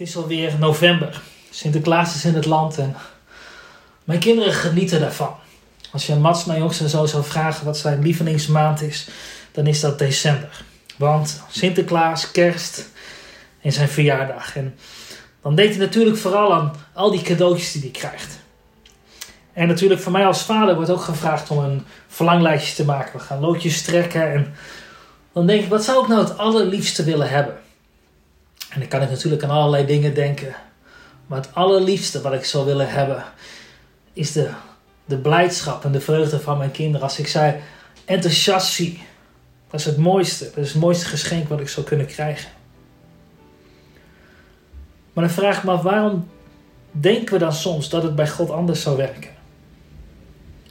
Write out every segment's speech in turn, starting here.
is alweer november. Sinterklaas is in het land en mijn kinderen genieten daarvan. Als je Mats, mijn jongste zo zou vragen wat zijn lievelingsmaand is, dan is dat december. Want Sinterklaas, kerst en zijn verjaardag. En dan denkt hij natuurlijk vooral aan al die cadeautjes die hij krijgt. En natuurlijk voor mij als vader wordt ook gevraagd om een verlanglijstje te maken. We gaan loodjes trekken en dan denk ik, wat zou ik nou het allerliefste willen hebben? En dan kan ik natuurlijk aan allerlei dingen denken. Maar het allerliefste wat ik zou willen hebben is de, de blijdschap en de vreugde van mijn kinderen. Als ik zij enthousiast zie. Dat is het mooiste. Dat is het mooiste geschenk wat ik zou kunnen krijgen. Maar dan vraag ik me af, waarom denken we dan soms dat het bij God anders zou werken?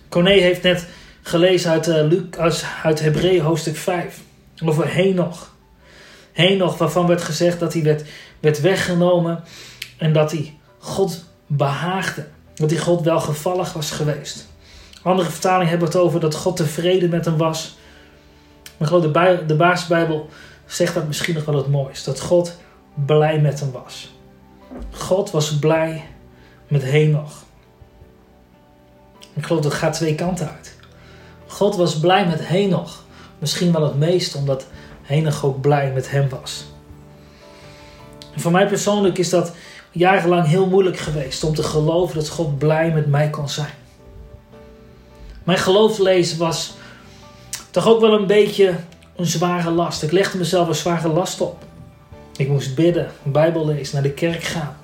Corné heeft net gelezen uit, uh, uit, Hebreeën hoofdstuk 5 over Henoch. Henoch, waarvan werd gezegd dat hij werd, werd weggenomen en dat hij God behaagde. Dat hij God welgevallig was geweest. Andere vertalingen hebben het over dat God tevreden met hem was. Maar geloof de, de zegt dat misschien nog wel het mooiste. Dat God blij met hem was. God was blij met Henoch. Ik geloof dat gaat twee kanten uit. God was blij met Henoch. Misschien wel het meest omdat Henoch ook blij met hem was. Voor mij persoonlijk is dat jarenlang heel moeilijk geweest om te geloven dat God blij met mij kon zijn. Mijn geloofslezen was toch ook wel een beetje een zware last. Ik legde mezelf een zware last op. Ik moest bidden, Bijbel lezen, naar de kerk gaan,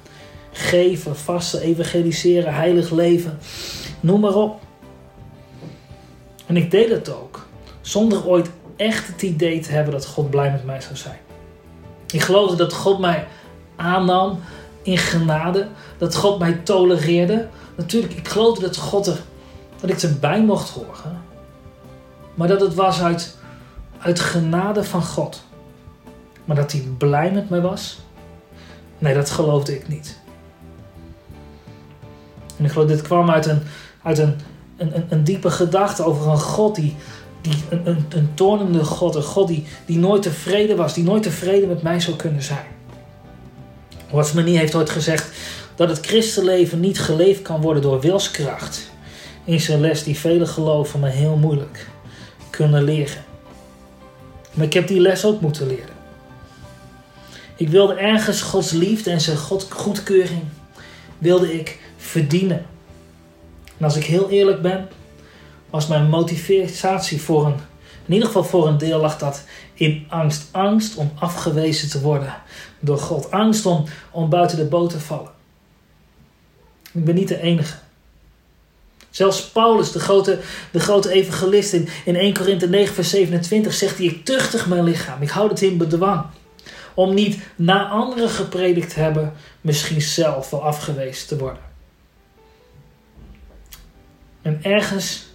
geven, vasten, evangeliseren, heilig leven, noem maar op. En ik deed het ook, zonder ooit echt het idee te hebben dat God blij met mij zou zijn. Ik geloofde dat God mij aannam in genade, dat God mij tolereerde. Natuurlijk, ik geloofde dat God er, dat ik erbij mocht horen, maar dat het was uit, uit genade van God. Maar dat hij blij met mij was, nee, dat geloofde ik niet. En ik geloof, dit kwam uit een, uit een, een, een diepe gedachte over een God die, die een, een, een God, een God die, die nooit tevreden was, die nooit tevreden met mij zou kunnen zijn. Watchmanie heeft ooit gezegd dat het christenleven niet geleefd kan worden door wilskracht. In zijn les die vele geloven maar heel moeilijk kunnen leren. Maar ik heb die les ook moeten leren. Ik wilde ergens Gods liefde en zijn God goedkeuring wilde ik verdienen. En als ik heel eerlijk ben, was mijn motivatie voor een, in ieder geval voor een deel lag dat in angst. Angst om afgewezen te worden door God. Angst om, om buiten de boot te vallen. Ik ben niet de enige. Zelfs Paulus, de grote, de grote evangelist in, in 1 Korinthe 9 vers 27 zegt hij, ik tuchtig mijn lichaam, ik houd het in bedwang. Om niet na anderen gepredikt te hebben, misschien zelf wel afgewezen te worden. En ergens,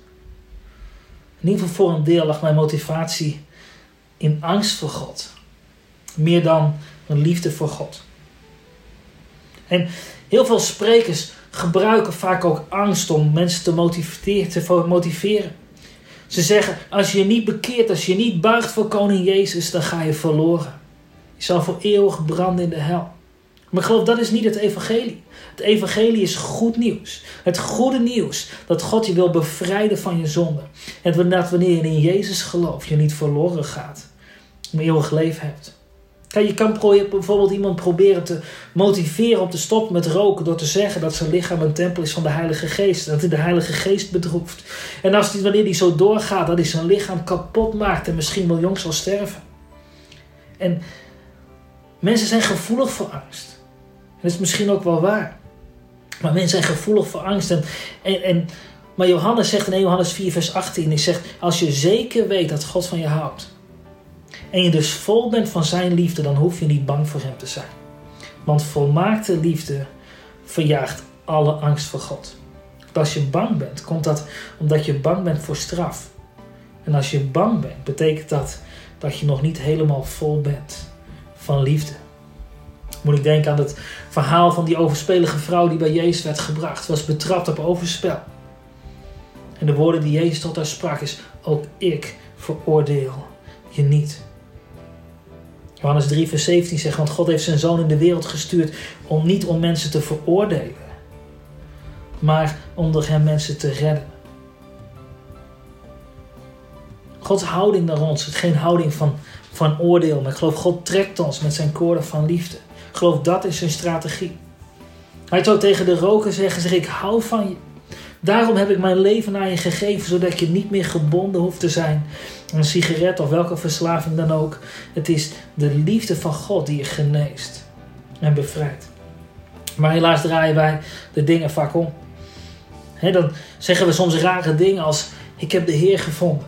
in ieder geval voor een deel, lag mijn motivatie in angst voor God. Meer dan een liefde voor God. En heel veel sprekers gebruiken vaak ook angst om mensen te motiveren. Te motiveren. Ze zeggen: als je je niet bekeert, als je niet buigt voor koning Jezus, dan ga je verloren. Je zal voor eeuwig branden in de hel. Maar geloof dat is niet het evangelie. Het evangelie is goed nieuws. Het goede nieuws dat God je wil bevrijden van je zonde. En dat wanneer je in Jezus gelooft, je niet verloren gaat, maar eeuwig leven hebt. Kijk, je kan bijvoorbeeld iemand proberen te motiveren om te stoppen met roken door te zeggen dat zijn lichaam een tempel is van de Heilige Geest. Dat hij de Heilige Geest bedroeft. En als die, wanneer die zo doorgaat, dat hij zijn lichaam kapot maakt en misschien wel jong zal sterven. En mensen zijn gevoelig voor angst. Dat is misschien ook wel waar. Maar mensen zijn gevoelig voor angst. En, en, en, maar Johannes zegt in 1 Johannes 4, vers 18: hij zegt, Als je zeker weet dat God van je houdt. En je dus vol bent van zijn liefde, dan hoef je niet bang voor hem te zijn. Want volmaakte liefde verjaagt alle angst voor God. als je bang bent, komt dat omdat je bang bent voor straf. En als je bang bent, betekent dat dat je nog niet helemaal vol bent van liefde. Moet ik denken aan het verhaal van die overspelige vrouw die bij Jezus werd gebracht, was betrapt op overspel. En de woorden die Jezus tot haar sprak is: Ook ik veroordeel je niet. Johannes 3, vers 17 zegt, want God heeft zijn zoon in de wereld gestuurd om niet om mensen te veroordelen, maar om door hem mensen te redden. Gods houding naar ons is geen houding van, van oordeel, maar ik geloof God trekt ons met zijn koorden van liefde. Geloof dat is zijn strategie. Hij zou tegen de roker zeggen, zeg ik hou van je. Daarom heb ik mijn leven aan je gegeven, zodat je niet meer gebonden hoeft te zijn aan een sigaret of welke verslaving dan ook. Het is de liefde van God die je geneest en bevrijdt. Maar helaas draaien wij de dingen vaak om. dan zeggen we soms rare dingen als: Ik heb de Heer gevonden.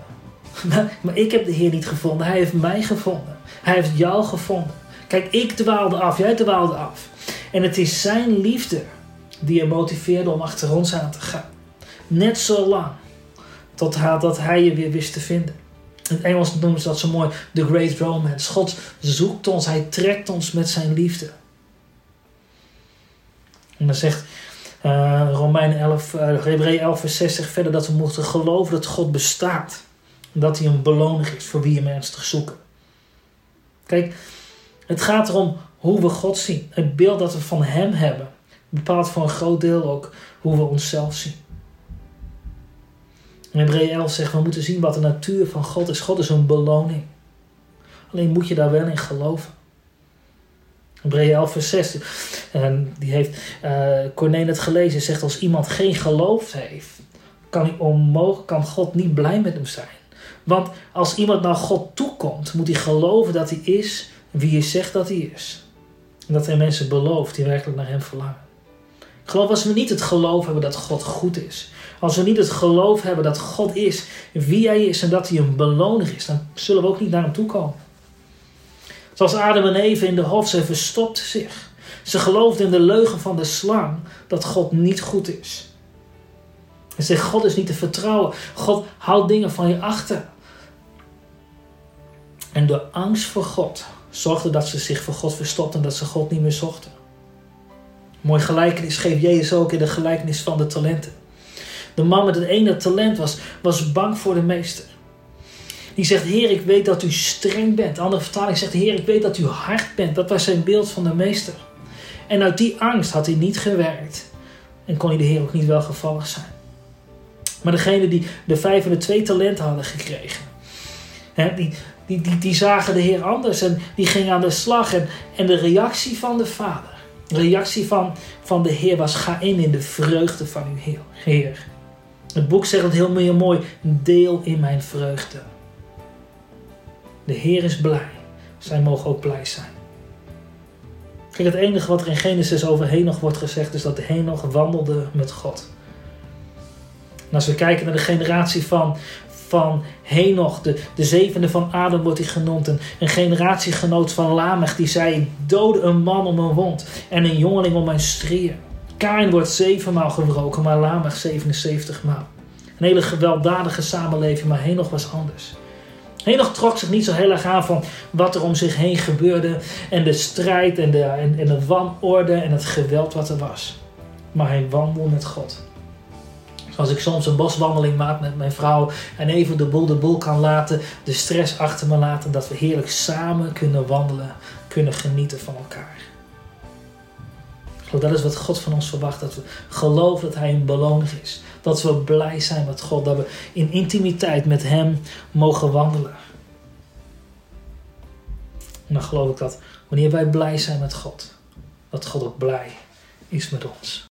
Maar ik heb de Heer niet gevonden, Hij heeft mij gevonden. Hij heeft jou gevonden. Kijk, ik dwaalde af, jij dwaalde af. En het is Zijn liefde die je motiveerde om achter ons aan te gaan. Net zo lang tot dat hij je weer wist te vinden. In het Engels noemen ze dat zo mooi The Great Romance. God zoekt ons, hij trekt ons met zijn liefde. En dan zegt uh, Romein 11, uh, Hebreeën 11 vers 6 zegt verder dat we moeten geloven dat God bestaat. En dat hij een beloning is voor wie hem ernstig zoeken. Kijk, het gaat erom hoe we God zien. Het beeld dat we van hem hebben bepaalt voor een groot deel ook hoe we onszelf zien. En Hebreeën 11 zegt, we moeten zien wat de natuur van God is. God is een beloning. Alleen moet je daar wel in geloven. Hebreeën 11 vers 6, en die heeft uh, Corné het gelezen, zegt als iemand geen geloof heeft, kan, onmogelijk, kan God niet blij met hem zijn. Want als iemand naar God toekomt, moet hij geloven dat hij is wie hij zegt dat hij is. En dat hij mensen belooft die werkelijk naar hem verlangen. Ik geloof als we niet het geloof hebben dat God goed is, als we niet het geloof hebben dat God is wie Hij is en dat Hij een beloner is, dan zullen we ook niet naar Hem toe komen. Zoals Adam en Eve in de hof, ze verstopten zich. Ze geloofden in de leugen van de slang dat God niet goed is. En zegt, God is niet te vertrouwen. God houdt dingen van je achter. En door angst voor God zorgde dat ze zich voor God verstopten en dat ze God niet meer zochten. Mooi gelijkenis geeft Jezus ook in de gelijkenis van de talenten. De man met het ene talent was, was bang voor de meester. Die zegt, Heer, ik weet dat u streng bent. De andere vertaling zegt, Heer, ik weet dat u hard bent. Dat was zijn beeld van de meester. En uit die angst had hij niet gewerkt. En kon hij de Heer ook niet welgevallig zijn. Maar degene die de vijf en de twee talenten hadden gekregen. Hè, die, die, die, zagen de Heer anders. En die gingen aan de slag. En, en de reactie van de vader. De reactie van, van de Heer was, ga in in de vreugde van uw Heer. Het boek zegt het heel mooi: deel in mijn vreugde. De Heer is blij. Zij mogen ook blij zijn. Kijk, het enige wat er in Genesis over Henoch wordt gezegd is dat Henoch wandelde met God. En als we kijken naar de generatie van, van Henoch, de, de zevende van Adam wordt hij genoemd. Een, generatiegenoot van Lamech die zei, ik dode een man om een wond en een jongeling om mijn strieën. Kain wordt zevenmaal gebroken, maar Lamech 77 maal. Een hele gewelddadige samenleving, maar Henoch was anders. Henoch trok zich niet zo heel erg aan van wat er om zich heen gebeurde en de strijd en de, en, en de wanorde en het geweld wat er was. Maar hij wandelde met God. Zoals ik soms een boswandeling maak met mijn vrouw en even de boel de boel kan laten, de stress achter me laten, dat we heerlijk samen kunnen wandelen, kunnen genieten van elkaar. Dat is wat God van ons verwacht. Dat we geloven dat Hij een beloning is. Dat we blij zijn met God. Dat we in intimiteit met Hem mogen wandelen. En dan geloof ik dat wanneer wij blij zijn met God, dat God ook blij is met ons.